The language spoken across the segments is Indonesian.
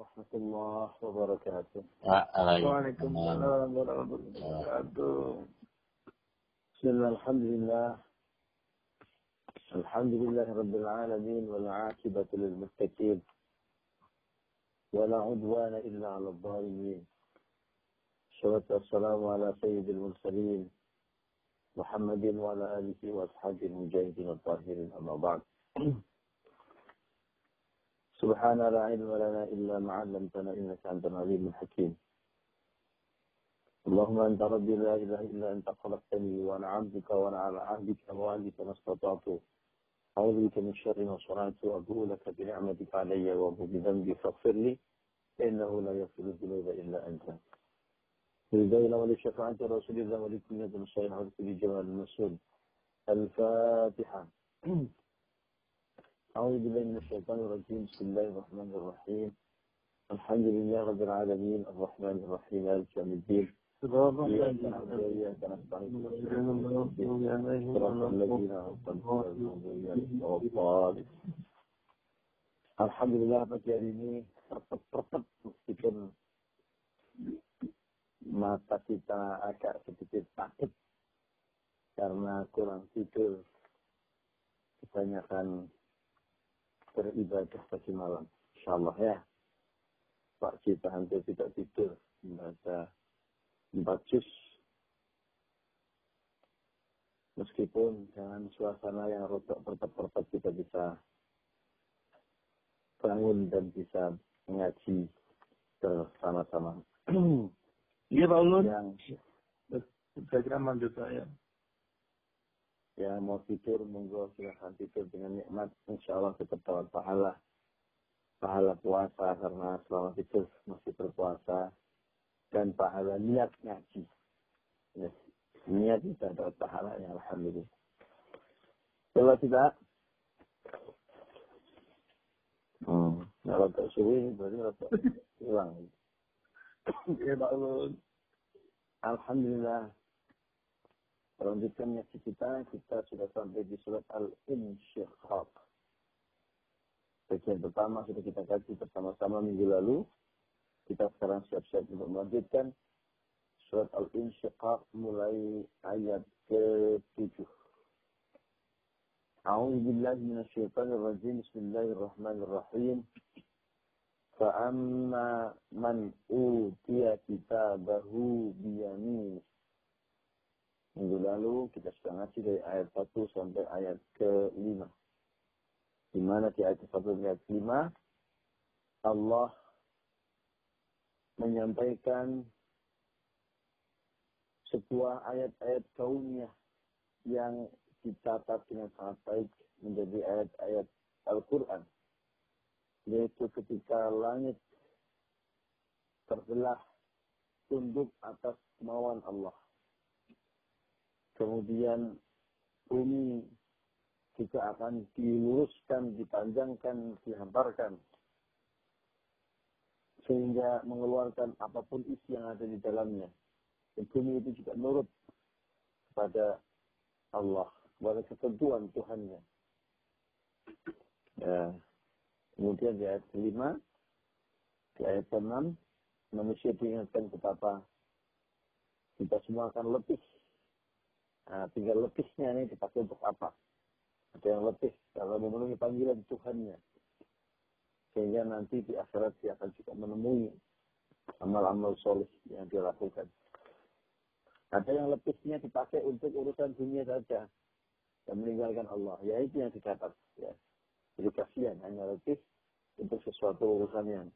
ورحمة الله وبركاته. Waalaikumsalam السلام. ورحمة الله وبركاته. بسم الله الحمد لله. الحمد لله رب العالمين والعاقبة للمتقين. ولا عدوان إلا على الظالمين. الصلاة والسلام على سيد المرسلين محمد وعلى آله وأصحابه المجاهدين الطاهرين أما بعد. سبحان لا علم لنا إلا ما علمتنا إنك أنت العليم الحكيم. اللهم أنت ربي لا إله إلا أنت خلقتني وأنا عبدك وأنا على عهدك ووعدك ما استطعت. أعوذ بك من شر ما صنعت وأبوء لك بنعمتك علي وأبوء بذنبي فاغفر لي إنه لا يغفر الذنوب إلا أنت. للدولة ولشفاعة رسول الله ولكل يد الصالحة ولكل جمال المسؤول الفاتحة. أعوذ بالله من الشيطان الرجيم بسم الله الرحمن الرحيم الحمد لله رب العالمين الرحمن الرحيم مالك يوم الدين إياك نعبد وإياك نستعين صراط الذين أنعمت عليهم غير Alhamdulillah pagi hari ini terpet-terpet meskipun mata kita agak sedikit sakit karena kurang tidur kebanyakan beribadah pagi malam. Insya Allah ya. Pak kita hampir tidak tidur membaca empat juz. Meskipun dengan suasana yang rotok perpet-perpet kita bisa bangun dan bisa mengaji bersama-sama. Iya Pak Ulun. yang Saya kira manjut saya. Ya mau tidur monggo silahkan tidur dengan nikmat insya Allah tetap dapat pahala pahala puasa karena selama tidur masih berpuasa dan pahala niat ngaji ya. niat kita dapat pahala ya alhamdulillah coba tidak hmm. kalau tak suwi berarti rasa hilang Ulun. alhamdulillah Melanjutkan ngaji kita, kita sudah sampai di surat Al-Insyiqaq. Bagian pertama sudah kita kaji bersama-sama minggu lalu. Kita sekarang siap-siap untuk melanjutkan surat Al-Insyiqaq mulai ayat ke-7. أعوذ بالله من الشيطان الرجيم بسم الله الرحمن الرحيم فأما من أوتي كتابه بيمينه Minggu lalu kita sudah ngaji dari ayat 1 sampai ayat ke-5. Di mana di ayat 1 sampai ayat 5 Allah menyampaikan sebuah ayat-ayat kauniyah yang dicatat dengan sangat baik menjadi ayat-ayat Al-Quran. Yaitu ketika langit terbelah tunduk atas kemauan Allah kemudian bumi juga akan diluruskan, dipanjangkan, dihamparkan sehingga mengeluarkan apa pun isi yang ada di dalamnya. Dan bumi itu juga nurut kepada Allah, kepada ketentuan Tuhannya. Ya. Kemudian di ayat kelima, di ayat ke-6, manusia diingatkan betapa kita semua akan lebih Nah, tinggal lebihnya ini dipakai untuk apa? Ada yang lebih kalau memenuhi panggilan Tuhannya. Sehingga nanti di akhirat dia akan juga menemui amal-amal soleh yang dia lakukan. Ada yang lebihnya dipakai untuk urusan dunia saja. Dan meninggalkan Allah. Ya itu yang dicatat. Ya. Jadi kasihan hanya lebih untuk sesuatu urusan yang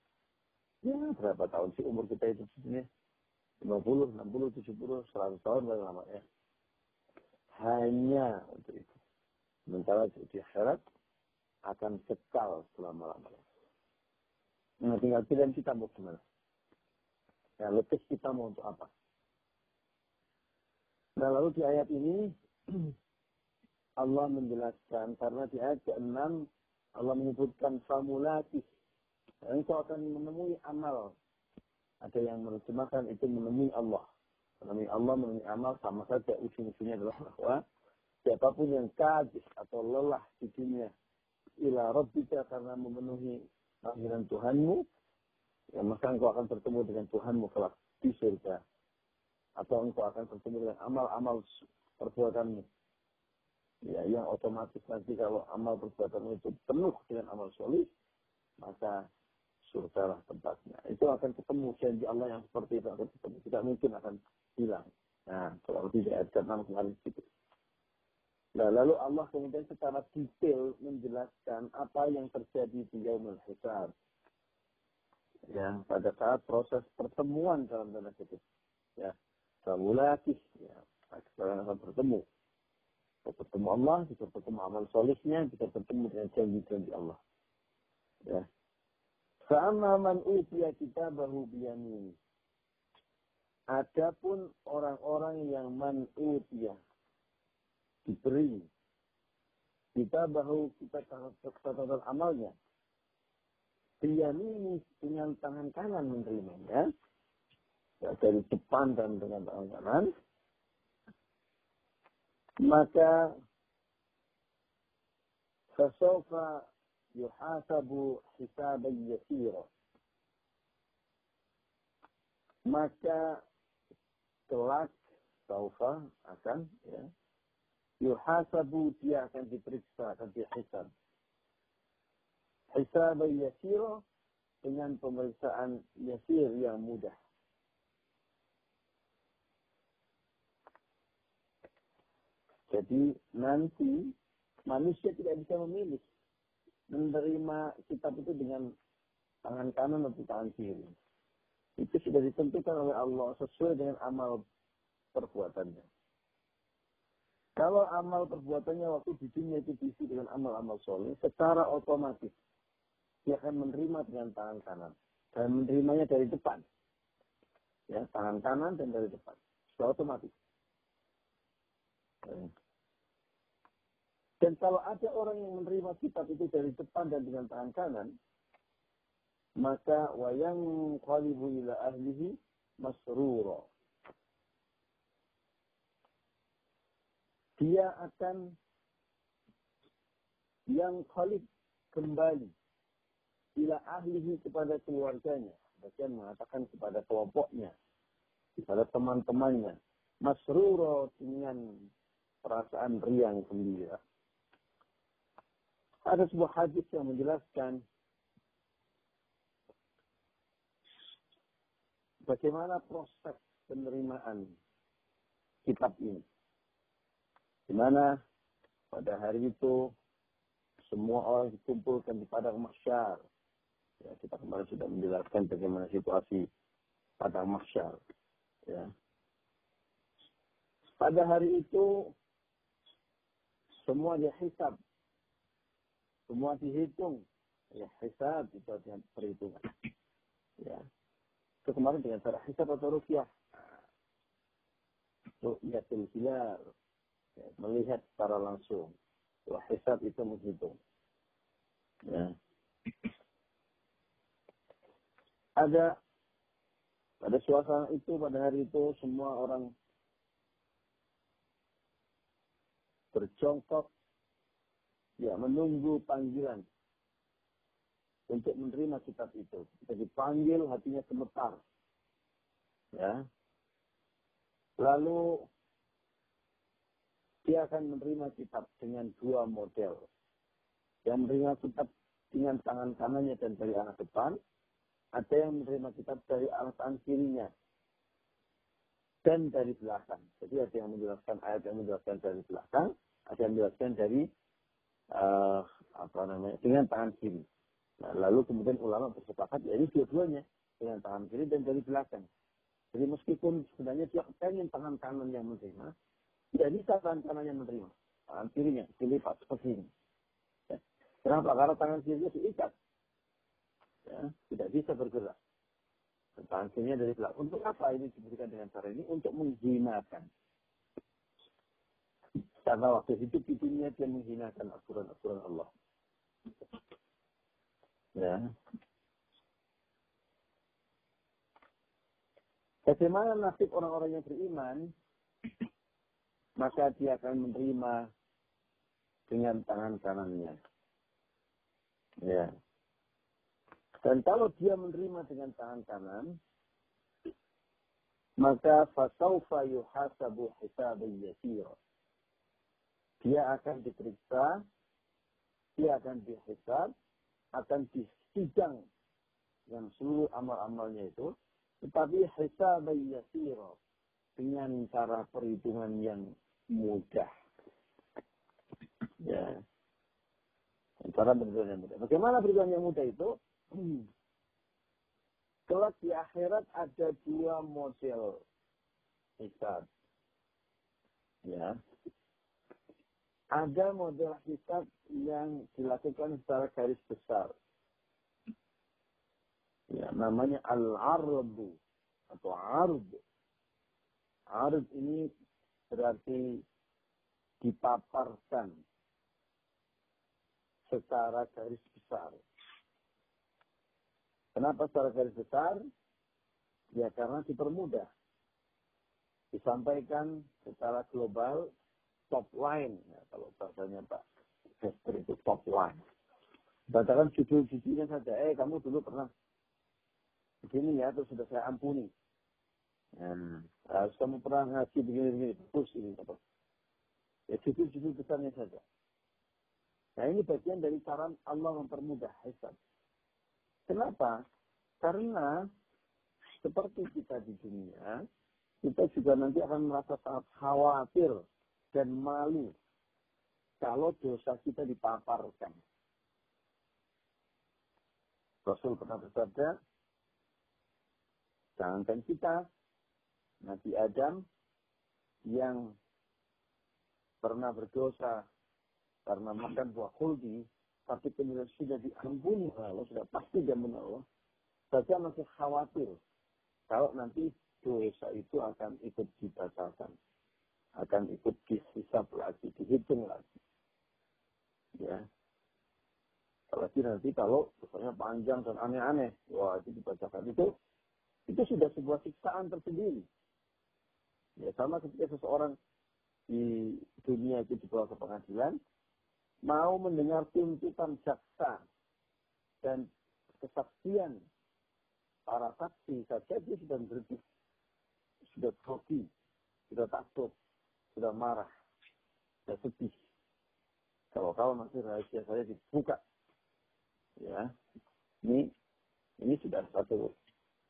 ya berapa tahun sih umur kita itu sebenarnya 50, 60, 70, 100 tahun paling lama ya hanya untuk itu. Sementara di akhirat akan kekal selama-lamanya. Nah, tinggal pilihan kita mau gimana. Ya, lebih kita mau untuk apa. Nah, lalu di ayat ini Allah menjelaskan karena di ayat ke-6 Allah menyebutkan famulati. Nah, itu akan menemui amal. Ada yang menerjemahkan itu menemui Allah. Menemui Allah, menemui amal sama saja ujung-ujungnya adalah bahwa siapa pun yang kadis atau lelah di dunia ila rabbika karena memenuhi panggilan Tuhanmu Ya, maka engkau akan bertemu dengan Tuhanmu kelak di surga. Atau engkau akan bertemu dengan amal-amal perbuatanmu. Ya, yang otomatis nanti kalau amal perbuatanmu itu penuh dengan amal solih, maka surga lah tempatnya. Itu akan ketemu janji Allah yang seperti itu akan ketemu. Tidak mungkin akan hilang. Nah, kalau tidak ada enam kemarin itu. Nah, lalu Allah kemudian secara detail menjelaskan apa yang terjadi di Yaumul Hisab. Ya, pada saat proses pertemuan dalam tanda kutip. Ya, lagi, ya, sekarang akan bertemu. Bisa bertemu Allah, bisa bertemu amal solihnya, bisa bertemu dengan janji-janji Allah. Ya. Sama man utia kita bahu biyamin. Adapun orang-orang yang man utia diberi kita bahu kita catatan amalnya ini dengan tangan kanan menerimanya ya, dari depan dan dengan tangan kanan maka fasofa yuhasabu hisaban yasira maka kelak saufa akan ya yuhasabu dia akan diperiksa, akan dihisab. Hisab yasiro dengan pemeriksaan yasir yang mudah. Jadi nanti manusia tidak bisa memilih menerima kitab itu dengan tangan kanan atau tangan kiri. Itu sudah ditentukan oleh Allah sesuai dengan amal perbuatannya. Kalau amal perbuatannya waktu di dunia itu diisi dengan amal-amal soleh, secara otomatis dia akan menerima dengan tangan kanan dan menerimanya dari depan. Ya, tangan kanan dan dari depan. Secara otomatis. Dan kalau ada orang yang menerima kitab itu dari depan dan dengan tangan kanan, maka wayang qalibu ila ahlihi masruro. dia akan yang khalid kembali ila ahlihi kepada keluarganya. Bahkan mengatakan kepada kelompoknya, kepada teman-temannya. Masruro dengan perasaan riang gembira. Ada sebuah hadis yang menjelaskan bagaimana proses penerimaan kitab ini. Di mana pada hari itu semua orang dikumpulkan di padang mahsyar. Ya, kita kemarin sudah menjelaskan bagaimana situasi padang mahsyar. Ya. Pada hari itu semua dihisab. Semua dihitung. Ya, hisab itu artinya perhitungan. Ya. Itu kemarin dengan cara hisab atau rukyah. Rukyah hilal ya, melihat secara langsung. Wah, hisab itu menghitung. Ya. Ada pada suasana itu, pada hari itu, semua orang berjongkok, ya menunggu panggilan untuk menerima kitab itu. Kita dipanggil, hatinya gemetar. Ya. Lalu dia akan menerima kitab dengan dua model. Yang menerima kitab dengan tangan kanannya dan dari arah depan, ada yang menerima kitab dari arah tangan kirinya dan dari belakang. Jadi ada yang menjelaskan ayat yang menjelaskan dari belakang, ada yang menjelaskan dari uh, apa namanya dengan tangan kiri. Nah, lalu kemudian ulama bersepakat ya ini dua-duanya dengan tangan kiri dan dari belakang. Jadi meskipun sebenarnya dia pengen tangan kanan yang menerima, tidak bisa tangan kanannya menerima. Tangan kirinya dilipat seperti ini. Ya. Kenapa? Karena tangan kirinya diikat. Ya, tidak bisa bergerak. Tangan kirinya dari belakang. Untuk apa ini diberikan dengan cara ini? Untuk menghinakan. Karena waktu hidup di dunia dia menghinakan aturan-aturan Allah. Ya. Bagaimana nasib orang-orang yang beriman maka dia akan menerima dengan tangan kanannya. Ya. Dan kalau dia menerima dengan tangan kanan, maka fasaufa yuhasabu hisaban yasira. Dia akan diperiksa, dia akan dihisab, akan disidang dengan seluruh amal-amalnya itu, tetapi hisaban yasira dengan cara perhitungan yang mudah. Ya. Cara perhitungan yang mudah. Bagaimana perhitungan yang mudah itu? Kelak di akhirat ada dua model hisab. Ya. Ada model hisab yang dilakukan secara garis besar. Ya, namanya al-ardu atau ard. Ard ini berarti dipaparkan secara garis besar. Kenapa secara garis besar? Ya karena dipermudah. Disampaikan secara global top line. Ya, kalau bahasanya Pak Hester itu top line. Bacakan judul-judulnya saja. Eh kamu dulu pernah begini ya, terus sudah saya ampuni. Hmm. Uh, kamu pernah ngaji begini-begini. Terus ini apa? Ya judul-judul besarnya saja. Nah ini bagian dari cara Allah mempermudah hisab. Kenapa? Karena seperti kita di dunia, kita juga nanti akan merasa sangat khawatir dan malu kalau dosa kita dipaparkan. Rasul pernah bersabda, jangankan kita, Nabi Adam yang pernah berdosa karena makan buah khuldi, tapi kemudian sudah diampuni Allah, sudah pasti diampuni Allah, saja masih khawatir kalau nanti dosa itu akan ikut dibatalkan, akan ikut dihisap lagi, dihitung lagi. Ya. Apalagi nanti kalau misalnya panjang dan aneh-aneh, wah itu dibacakan itu, itu sudah sebuah siksaan tersendiri. Ya sama ketika seseorang di dunia itu dibawa ke pengadilan, mau mendengar tuntutan jaksa dan kesaksian para saksi saja dia sudah berhenti, sudah grogi, sudah takut, sudah marah, sudah sedih. Kalau kalau nanti rahasia saya dibuka, ya, ini ini sudah satu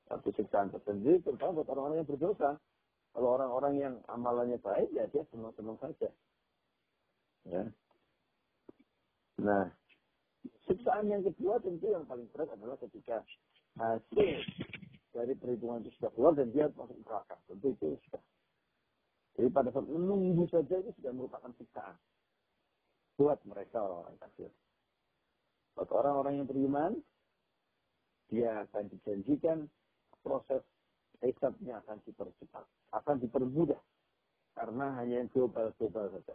satu siksaan tersendiri, terutama buat orang-orang yang berdosa. Kalau orang-orang yang amalannya baik, ya dia senang-senang saja. Ya, Nah, siksaan yang kedua tentu yang paling berat adalah ketika hasil dari perhitungan itu sudah keluar dan dia masuk neraka. Tentu itu sudah. Jadi pada saat menunggu saja itu sudah merupakan siksaan. Buat mereka orang-orang kafir. Buat orang-orang yang beriman, dia akan dijanjikan proses hisabnya akan dipercepat, akan dipermudah. Karena hanya yang global-global saja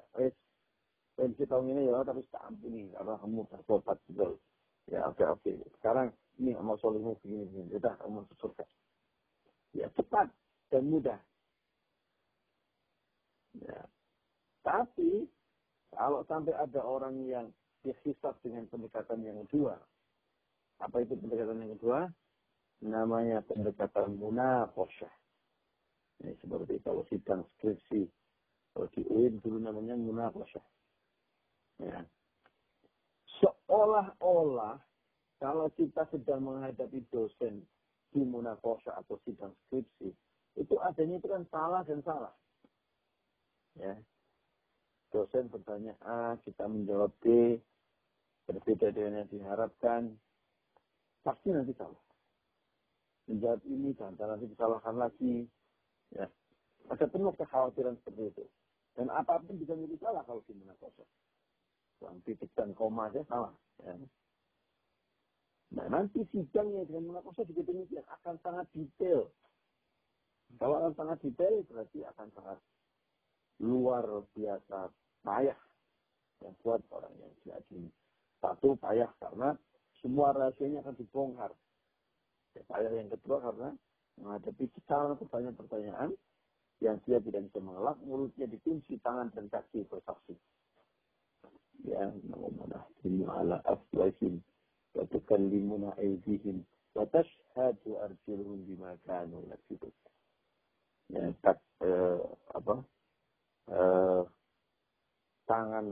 pensi tahun ini ya tapi tak ampuni karena kamu bertobat betul. Ya oke oke. Sekarang ini amal solehmu begini begini. Sudah kamu surga. Ya cepat dan mudah. Ya. Tapi kalau sampai ada orang yang dihisap dengan pendekatan yang kedua, apa itu pendekatan yang kedua? Namanya pendekatan munafosyah. Ini seperti kalau sidang skripsi, kalau di UIN dulu namanya munafosyah. Ya. Seolah-olah kalau kita sedang menghadapi dosen di munakosa atau sidang skripsi, itu adanya itu kan salah dan salah. Ya. Dosen bertanya A, kita menjawab B, berbeda dengan yang diharapkan, pasti nanti salah. Menjawab ini dan nanti disalahkan lagi. Ya. Ada penuh kekhawatiran seperti itu. Dan apa pun bisa menjadi salah kalau di munakosa yang titik dan koma saja salah. Ya. Nah nanti sidangnya dengan munakosa juga demikian akan sangat detail. Kalau akan sangat detail berarti akan sangat luar biasa payah yang buat orang yang diadili. Satu, payah karena semua rahasianya akan dibongkar. Ya, payah yang kedua karena menghadapi secara banyak pertanyaan yang dia tidak bisa mengelak, mulutnya dikunci, tangan dan kaki bersaksi. Ya, namunah dinu ala afwahin, wa batas aizihim, wa tashhadu arjilhum bima kanu Ya, tak, eh, apa, Eh, tangan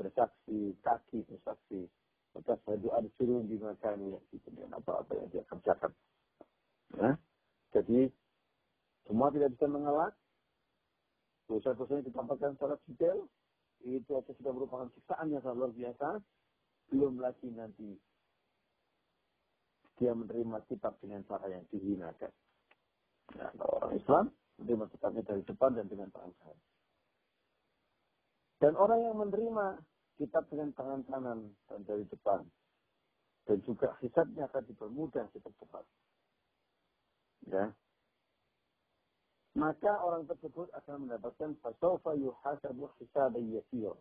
bersaksi, kaki bersaksi. wa tashhadu arjuluhum bima kanu yaksibun. Dan apa-apa yang dia kerjakan. Ya? Jadi, semua tidak bisa mengelak. Dosa-dosanya ditampakkan secara detail. Itu aja sudah merupakan siksaan yang luar biasa. Belum lagi nanti dia menerima kitab dengan cara yang dihinakan. Nah, kalau orang Islam menerima kitabnya dari depan dan dengan tangan. Dan orang yang menerima kitab dengan tangan kanan dan dari depan. Dan juga hisabnya akan dipermudah kita cepat. Ya. Maka orang tersebut akan mendapatkan fasawfa yuhasabu hisaban yasir.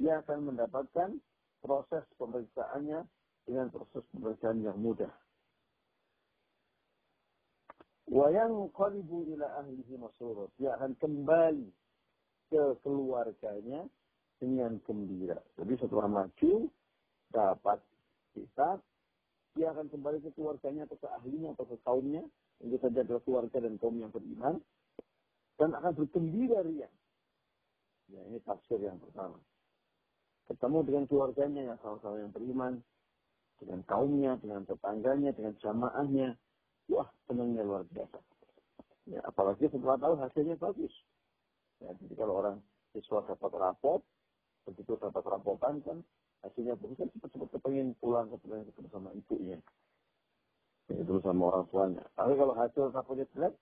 Dia akan mendapatkan proses pemeriksaannya dengan proses pemeriksaan yang mudah. Wayang qalibu ila ahlihi masurur. Dia akan kembali ke keluarganya dengan gembira. Jadi setelah maju, dapat kitab, dia akan kembali ke keluarganya atau ke ahlinya atau ke kaumnya. Yang saja adalah keluarga dan kaum yang beriman. Dan akan bergembira ria. Ya, ini tafsir yang pertama. Ketemu dengan keluarganya yang sama-sama yang beriman dengan kaumnya, dengan tetangganya, dengan jamaahnya. Wah, senangnya luar biasa. Ya, apalagi setelah tahu hasilnya bagus. Ya, jadi kalau orang siswa dapat rapot, begitu dapat rapotan kan, hasilnya bagus kan cepat-cepat kepengen pulang kepengen ketemu sama ibunya. Ya, itu sama orang tuanya. Tapi kalau hasil rapotnya jelek,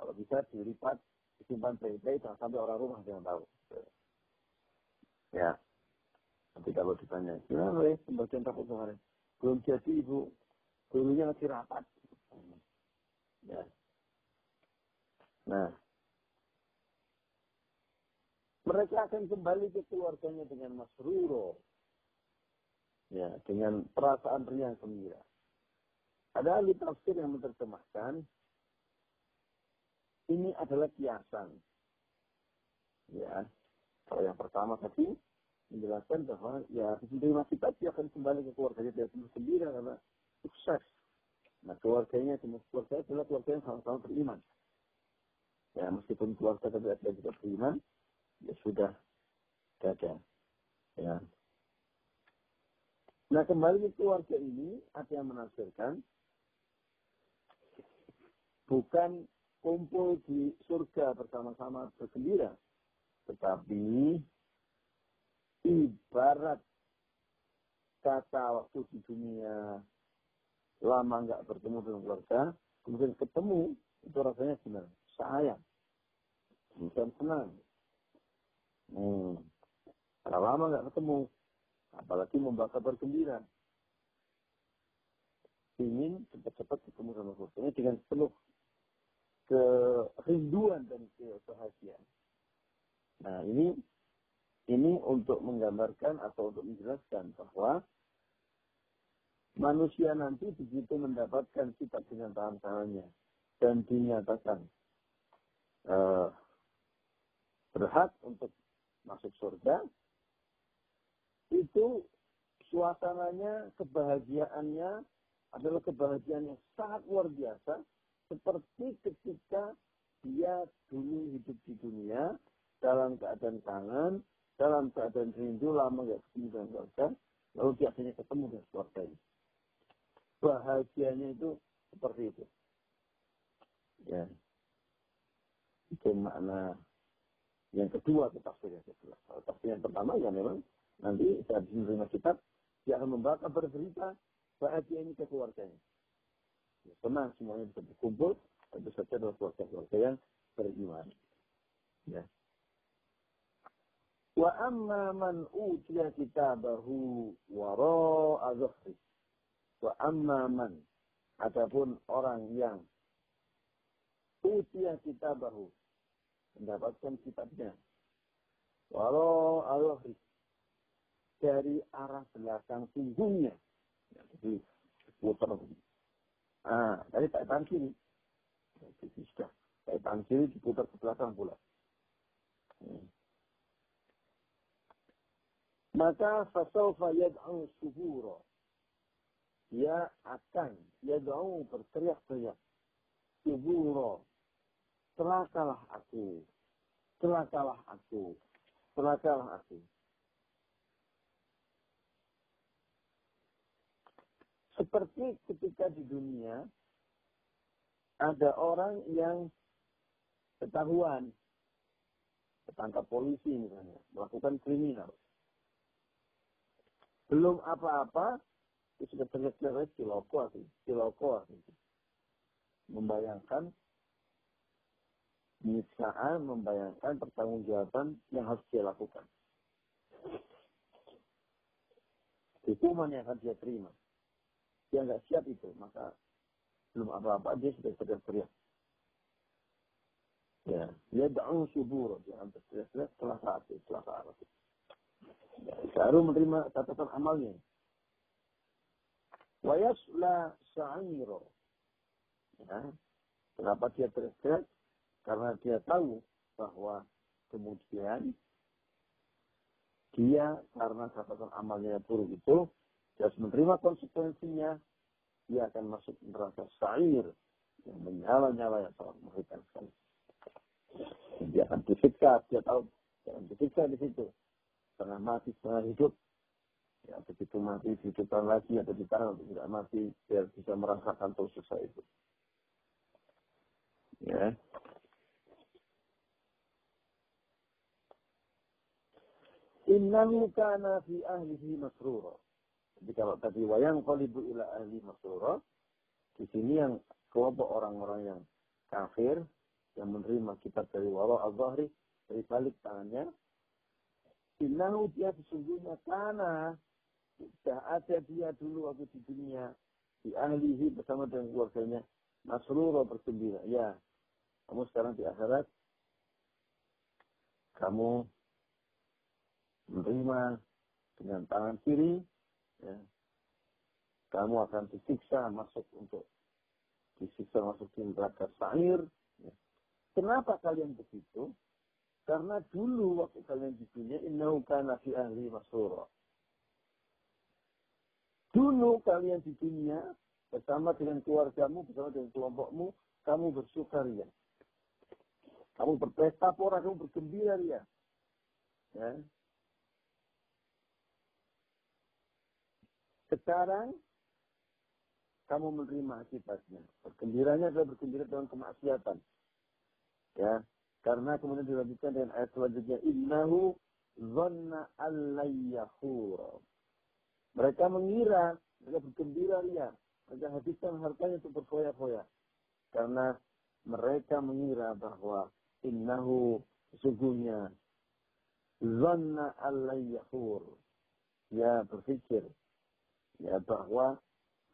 kalau bisa dilipat, disimpan baik-baik, jangan sampai orang rumah yang tahu. Ya. Nanti kalau ditanya, gimana ya pembagian rapot kemarin? belum jadi ibu gurunya masih rapat ya nah mereka akan kembali ke keluarganya dengan masruro ya dengan perasaan riang gembira ada ahli tafsir yang menerjemahkan ini adalah kiasan ya kalau yang pertama tadi menjelaskan bahwa ya menerima kita dia akan kembali ke keluarganya dia gembira karena sukses. Nah keluarganya cuma keluarga adalah keluarga yang sama-sama beriman. Ya meskipun keluarga ada juga beriman, ya sudah ada. Ya. Nah kembali ke keluarga ini ada yang menafsirkan bukan kumpul di surga bersama-sama bergembira, tetapi ibarat kata waktu di dunia lama nggak bertemu dengan keluarga, kemudian ketemu, itu rasanya gimana? Sayang. Bukan senang. Hmm. Kalau lama nggak ketemu, apalagi membawa kabar gembira. Ingin cepat-cepat ketemu sama keluarganya dengan penuh kerinduan dan kebahagiaan. Nah ini ini untuk menggambarkan atau untuk menjelaskan bahwa manusia nanti begitu mendapatkan kitab dengan tangan tangannya dan dinyatakan uh, berhak untuk masuk surga, itu suasananya, kebahagiaannya adalah kebahagiaan yang sangat luar biasa, seperti ketika dia dulu hidup di dunia dalam keadaan tangan, dalam keadaan rindu lama nggak ketemu dengan keluarga, lalu dia akhirnya ketemu dengan keluarganya. Bahagianya itu seperti itu. Ya. Itu makna yang kedua itu tafsir yang kedua. Kalau yang pertama ya memang nanti saat menerima kitab dia akan membawa kabar berita bahagia ini ke keluarganya. Ya, senang semuanya bisa berkumpul, tentu saja adalah keluarga-keluarga yang beriman. Ya. Wa amma man utiya kitabahu wara'a zuhri. Wa amma man. Adapun orang yang utiya kitabahu. Mendapatkan kitabnya. Wara'a zuhri. Dari arah belakang punggungnya. Ya, jadi putar. Ah, dari tangan kiri. Jadi sudah. Tangan kiri diputar ke belakang pula. Hmm. maka fasawfa yad'u subura dia akan, doa berteriak-teriak. Suburo, celakalah aku, celakalah aku, celakalah aku. Seperti ketika di dunia ada orang yang ketahuan ketangkap polisi misalnya, melakukan kriminal. Belum apa-apa, itu sudah teriak-teriak ciloko, ciloko. Membayangkan nyiksaan, membayangkan pertanggungjawaban yang harus dia lakukan. Hukuman yang akan dia terima. Dia nggak siap itu, maka belum apa-apa dia sudah teriak-teriak. Ya, dia da'un subur, dia teriak-teriak setelah saat itu, setelah saat itu. Ya, menerima catatan amalnya. Wayasla sa'iro. Ya, kenapa dia teriak-teriak? Karena dia tahu bahwa kemudian dia karena catatan amalnya buruk itu dia harus menerima konsekuensinya dia akan masuk neraka sa'ir yang menyala-nyala yang sangat mengerikan sekali. Dia akan disiksa, dia tahu dia akan disiksa di situ. Setengah mati, setengah hidup. Ya, begitu mati, dihidupkan lagi atau ditahan untuk tidak mati, biar bisa merasakan dosa itu. Ya, Innahu kana fi ahlihi masrura. Jadi kalau tadi wayang qalibu ila ahli masrura, di sini yang kelompok orang-orang yang kafir, yang menerima kitab dari wara al-zahri, dari balik tangannya, innahu dia sesungguhnya kana, sudah ada dia dulu waktu di dunia, di ahlihi bersama dengan keluarganya, masrura bergembira. Ya, kamu sekarang di akhirat, kamu menerima dengan tangan kiri, ya, kamu akan disiksa masuk untuk disiksa masuk di neraka sa'ir. Ya. Kenapa kalian begitu? Karena dulu waktu kalian di dunia, innahu kana fi ahli masura. Dulu kalian di dunia, bersama dengan keluargamu, bersama dengan kelompokmu, kamu bersukaria. Kamu berpesta pora, kamu bergembira ya. ya. Sekarang kamu menerima akibatnya. Bergembiranya adalah bergembira dengan kemaksiatan. Ya, karena kemudian dilanjutkan dengan ayat selanjutnya, Innahu zanna allayyahur. Mereka mengira, mereka bergembira ria. Mereka habiskan hartanya untuk berfoya-foya. Karena mereka mengira bahwa innahu sesungguhnya zanna allayyahur. Ya berpikir ya bahwa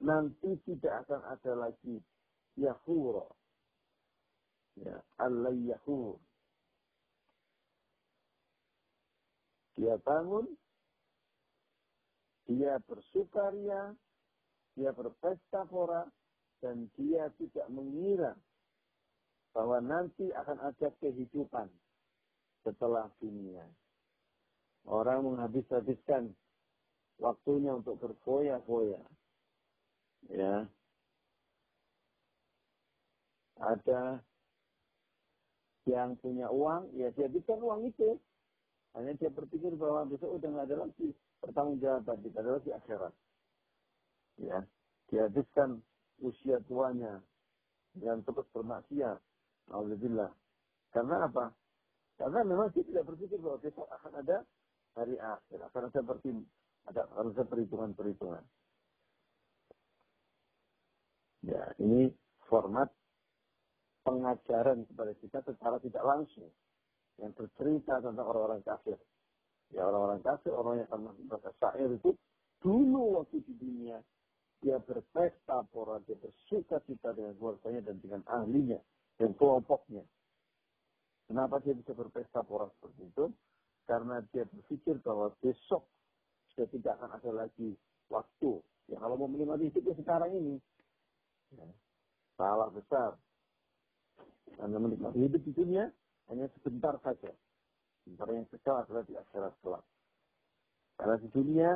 nanti tidak akan ada lagi yahura ya Allah yahur dia bangun dia bersukaria dia berpesta pora dan dia tidak mengira bahwa nanti akan ada kehidupan setelah dunia. Orang menghabis-habiskan waktunya untuk berfoya-foya. Ya. Ada yang punya uang, ya dia bisa uang itu. Hanya dia berpikir bahwa besok udah nggak ada lagi pertanggung jawaban, tidak ada lagi akhirat. Ya, dihabiskan usia tuanya dengan terus bermaksiat. Alhamdulillah. Karena apa? Karena memang dia tidak berpikir bahwa besok akan ada hari akhir, akan ada bertim ada harus perhitungan-perhitungan. Ya, ini format pengajaran kepada kita secara tidak langsung. Yang bercerita tentang orang-orang kafir. Ya, orang-orang kafir, orang yang merasa syair itu dulu waktu di dunia dia berpesta pora, dia bersuka cita dengan keluarganya dan dengan ahlinya dan kelompoknya. Kenapa dia bisa berpesta pora seperti itu? Karena dia berpikir bahwa besok sudah tidak akan ada lagi waktu. Ya kalau mau menikmati hidup ya sekarang ini. Ya, salah besar. Karena menikmati hidup di dunia hanya sebentar saja. Sebentar yang kekal adalah di akhirat kelak. Karena di dunia,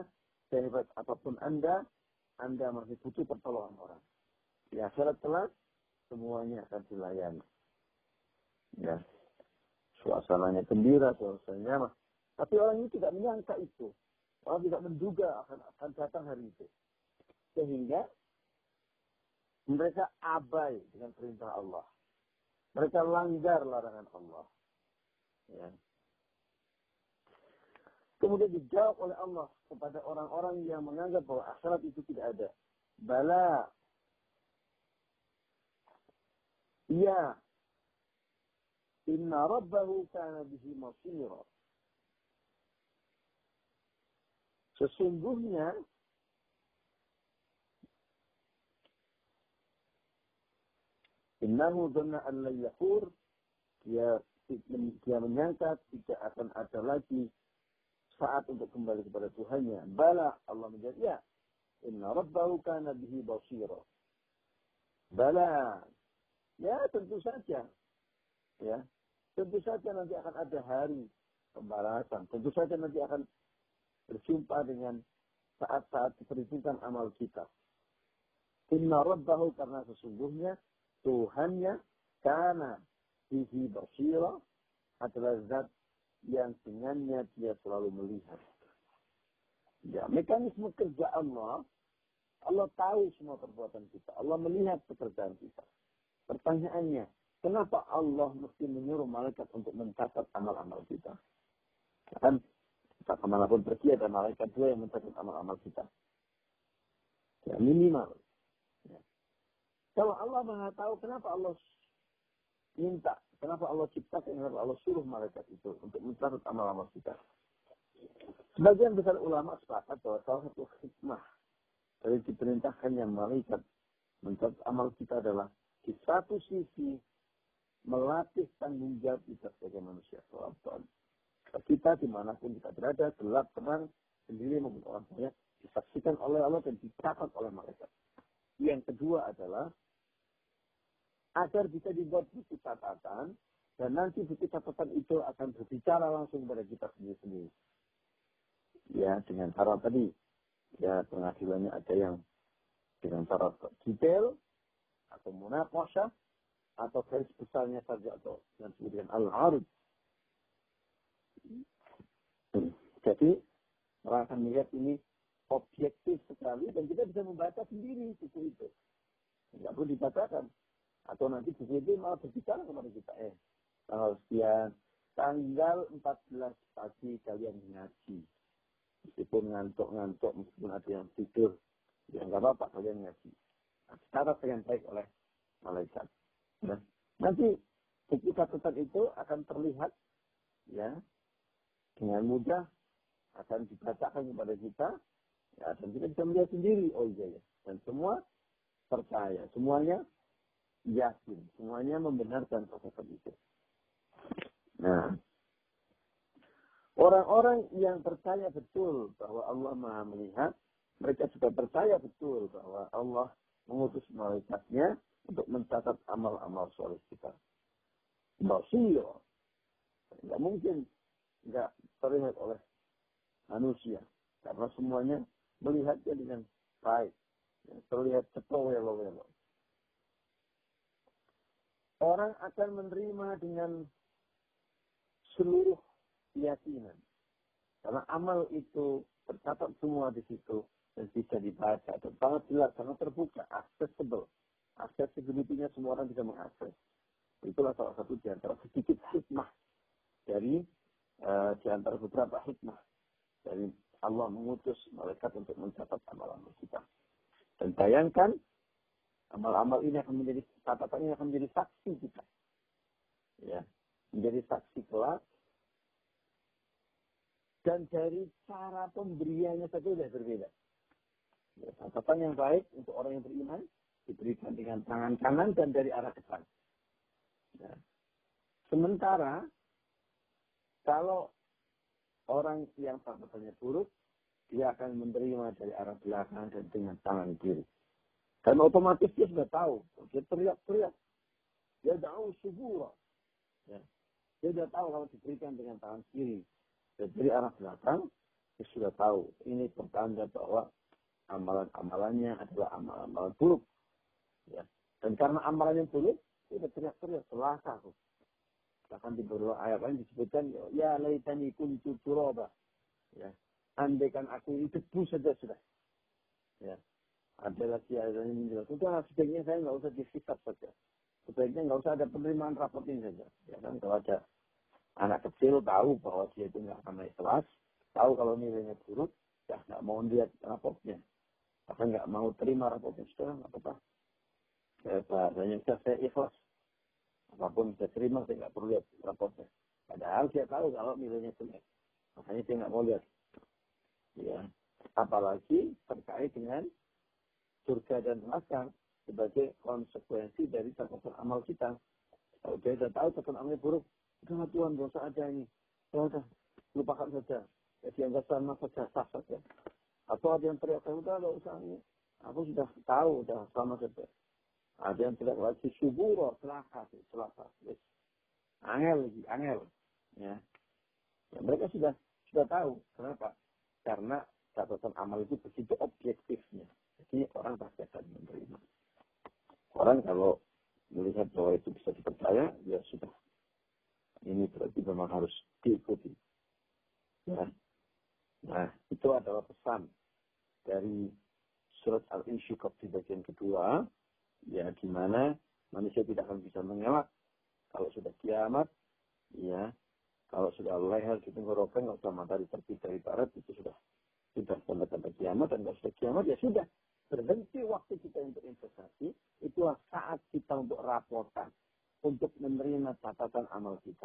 sehebat apa pun Anda, Anda masih butuh pertolongan orang. Di akhirat telat, semuanya akan dilayani. Ya. Suasananya gembira, suasananya mah. Tapi orang ini tidak menyangka itu. Orang tidak menduga akan, akan datang hari itu. Sehingga mereka abai dengan perintah Allah. Mereka langgar larangan Allah. Ya. Kemudian dijawab oleh Allah kepada orang-orang yang menganggap bahwa akhirat itu tidak ada. Bala. Iya. Inna rabbahu kana bihi masira. Sesungguhnya Innahu dhanna an la yahur dia dia menyangka tidak akan ada lagi saat untuk kembali kepada Tuhannya. Bala Allah menjawab, ya. Inna rabbahu kana bihi basira. Bala. Ya, tentu saja. Ya. Tentu saja nanti akan ada hari pembalasan. Tentu saja nanti akan berjumpa dengan saat-saat perhitungan amal kita. Inna rabbahu karena sesungguhnya Tuhannya karena bihi basira adalah zat yang dengannya dia selalu melihat. Ya, mekanisme kerja Allah, Allah tahu semua perbuatan kita. Allah melihat pekerjaan kita. Pertanyaannya, kenapa Allah mesti menyuruh malaikat untuk mencatat amal-amal kita? Kan kita ke mana pun pergi ada malaikat dua yang mencatat amal-amal kita. Ya, minimal. Ya. Kalau Allah maha tahu, kenapa Allah minta Kenapa Allah ciptakan, kenapa Allah suruh malaikat itu untuk mencatat amal-amal kita. Sebagian besar ulama sepakat bahwa salah satu hikmah dari diperintahkannya malaikat mencatat amal kita adalah di satu sisi melatih tanggung jawab kita sebagai manusia. Kita di mana pun kita berada, gelap, terang, sendiri maupun orang banyak, disaksikan oleh Allah dan dicatat oleh malaikat. Yang kedua adalah agar bisa dibuat buku catatan dan nanti buku catatan itu akan berbicara langsung kepada kita sendiri-sendiri. Ya, dengan cara tadi, ya penghasilannya ada yang dengan cara detail atau munakosha atau garis besarnya saja atau yang disebut al-arud. Jadi, orang akan melihat ini objektif sekali dan kita bisa membaca sendiri buku itu. Tidak perlu dibacakan. Atau nanti buku malah berbicara kepada kita. Eh, tanggal sekian, tanggal 14 pagi kalian ngaji. Meskipun ngantuk-ngantuk, meskipun ada yang tidur, ya nggak apa-apa kalian ngaji. Nah, secara dengan baik oleh malaikat. Nah, nanti buku catatan itu akan terlihat ya dengan mudah akan dibacakan kepada kita ya, dan kita bisa melihat sendiri oh iya ya dan semua percaya semuanya yakin. Semuanya membenarkan proses itu. Nah, orang-orang yang percaya betul bahwa Allah maha melihat, mereka juga percaya betul bahwa Allah mengutus malaikatnya untuk mencatat amal-amal soleh kita. Basir. Tidak mungkin nggak terlihat oleh manusia. Karena semuanya melihatnya dengan baik. Terlihat ceto welo-welo orang akan menerima dengan seluruh keyakinan. Karena amal itu tercatat semua di situ dan bisa dibaca. Dan sangat jelas, sangat terbuka, accessible. Accessibility-nya semua orang bisa mengakses. Itulah salah satu di antara sedikit hikmah dari uh, di antara beberapa hikmah dari Allah mengutus malaikat untuk mencatat amal-amal kita. Dan bayangkan Amal-amal ini akan menjadi catatan ini akan menjadi saksi kita. Ya, menjadi saksi kelak. Dan dari cara pemberiannya saja sudah berbeda. Ya, catatan yang baik untuk orang yang beriman diberikan dengan tangan kanan dan dari arah depan. Ya. Sementara kalau orang yang catatannya buruk, dia akan menerima dari arah belakang dan dengan tangan kiri. Karena otomatis dia sudah tahu. Dia teriak-teriak. Dia tahu subura. Ya. Dia sudah tahu kalau diberikan dengan tangan kiri. Dan dari arah belakang, dia sudah tahu. Ini pertanda bahwa amalan-amalannya adalah amalan-amalan buruk. Ya. Dan karena amalannya buruk, dia teriak-teriak, celaka aku. Bahkan di beberapa ayat lain disebutkan, ya laitani kuntu turoba. Ya. Andaikan aku itu debu saja sudah. Ya. Ada lagi ayat yang menjelaskan, sudah sebaiknya saya nggak usah disikap saja. Sebaiknya nggak usah ada penerimaan rapot ini saja. Ya kan, kalau ada anak kecil tahu bahwa dia itu nggak akan naik kelas, tahu kalau nilainya buruk, ya nggak mau lihat rapotnya. Bahkan nggak mau terima rapotnya, sudah nggak apa-apa. Saya bahasanya sudah saya ikhlas. Apa pun saya terima, saya nggak perlu lihat rapotnya. Padahal dia tahu kalau nilainya jelek. Makanya dia nggak mau lihat. Ya. Apalagi terkait dengan surga dan neraka sebagai konsekuensi dari catatan amal kita. Kalau dia sudah tahu catatan amalnya buruk, udah Tuhan dosa aja ini. Sudah, lupakan saja. Ya dianggap sama saja, sah saja. Atau ada yang teriak, udah tidak usah ini. Aku sudah tahu, sudah sama saja. Ada yang teriak lagi, subur, celaka, celaka. Yes. Angel lagi, angel. Ya. ya. Mereka sudah sudah tahu. Kenapa? Karena catatan amal itu begitu objektifnya. Jadi orang pasti akan menerima. Orang kalau melihat bahwa itu bisa dipercaya, ya sudah. Ini berarti memang harus diikuti. Ya. Nah, itu adalah pesan dari surat Al-Insyiqaq di bagian kedua, ya di mana manusia tidak akan bisa mengelak kalau sudah kiamat, ya kalau sudah leher di tenggorokan, kalau sudah matahari terbit dari barat, itu sudah sudah tanda-tanda kiamat, dan kalau sudah kiamat, ya sudah. Berhenti waktu kita untuk investasi, itulah saat kita untuk rapotan, untuk menerima catatan amal kita.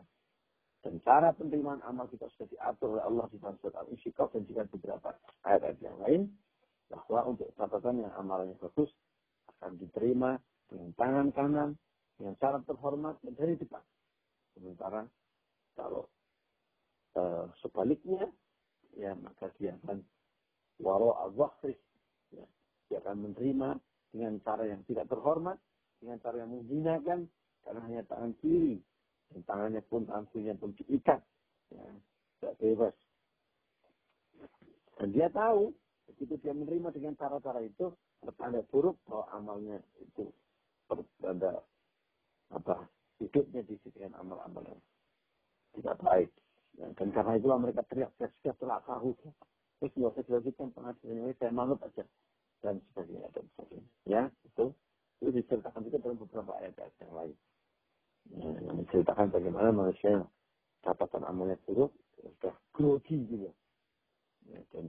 Dan cara penerimaan amal kita sudah diatur oleh Allah di dalam surat Al-Insyiqaq dan juga beberapa ayat-ayat yang lain. Bahwa untuk catatan yang amalnya bagus akan diterima dengan tangan kanan, dengan cara terhormat dari depan. Sementara kalau uh, sebaliknya, ya maka dia akan waro al ya, dia akan menerima dengan cara yang tidak terhormat, dengan cara yang menghinakan, karena hanya tangan kiri dan tangannya pun, tangannya pun diikat. Ya, tidak bebas. Dan dia tahu, begitu dia menerima dengan cara-cara itu, bertanda buruk bahwa amalnya itu bertanda apa hidupnya di dengan amal-amal yang tidak baik. Ya, dan karena itulah mereka teriak-teriak sudah telah tahu. Terus nggak usah dilanjutkan pengadilan ini, saya manut aja. Dan sebagainya, dan sebagainya. Ya, itu. Itu diceritakan juga dalam beberapa ayat-ayat yang lain yang menceritakan bagaimana manusia catatan amalnya buruk sudah grogi juga ya, dan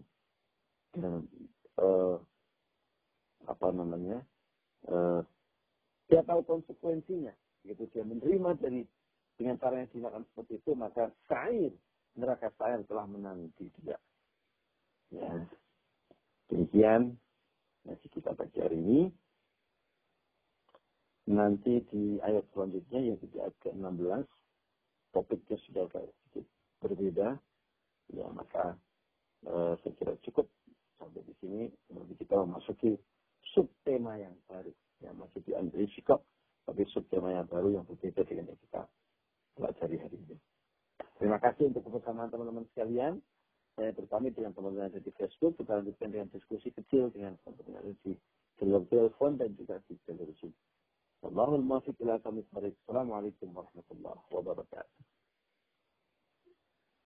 dan uh, apa namanya uh, dia tahu konsekuensinya begitu dia menerima dari dengan cara yang dilakukan seperti itu maka sair neraka sair telah menanti dia. Ya. Demikian nasi kita pagi hari ini. Nanti di ayat selanjutnya yaitu di ayat ke-16 topiknya sudah agak sedikit berbeda. Ya maka uh, saya kira cukup sampai di sini. Nanti kita memasuki subtema yang baru. Ya, masih diambil sikap, tapi subtema yang baru yang berbeda dengan yang kita pelajari hari ini. Terima kasih untuk kebersamaan teman-teman sekalian. Saya berpamit dengan teman-teman yang di Facebook. Kita lanjutkan dengan diskusi kecil dengan teman-teman yang di jalur telepon dan juga di jalur Zoom. Allahul Muafiq ila kami Assalamualaikum warahmatullahi wabarakatuh.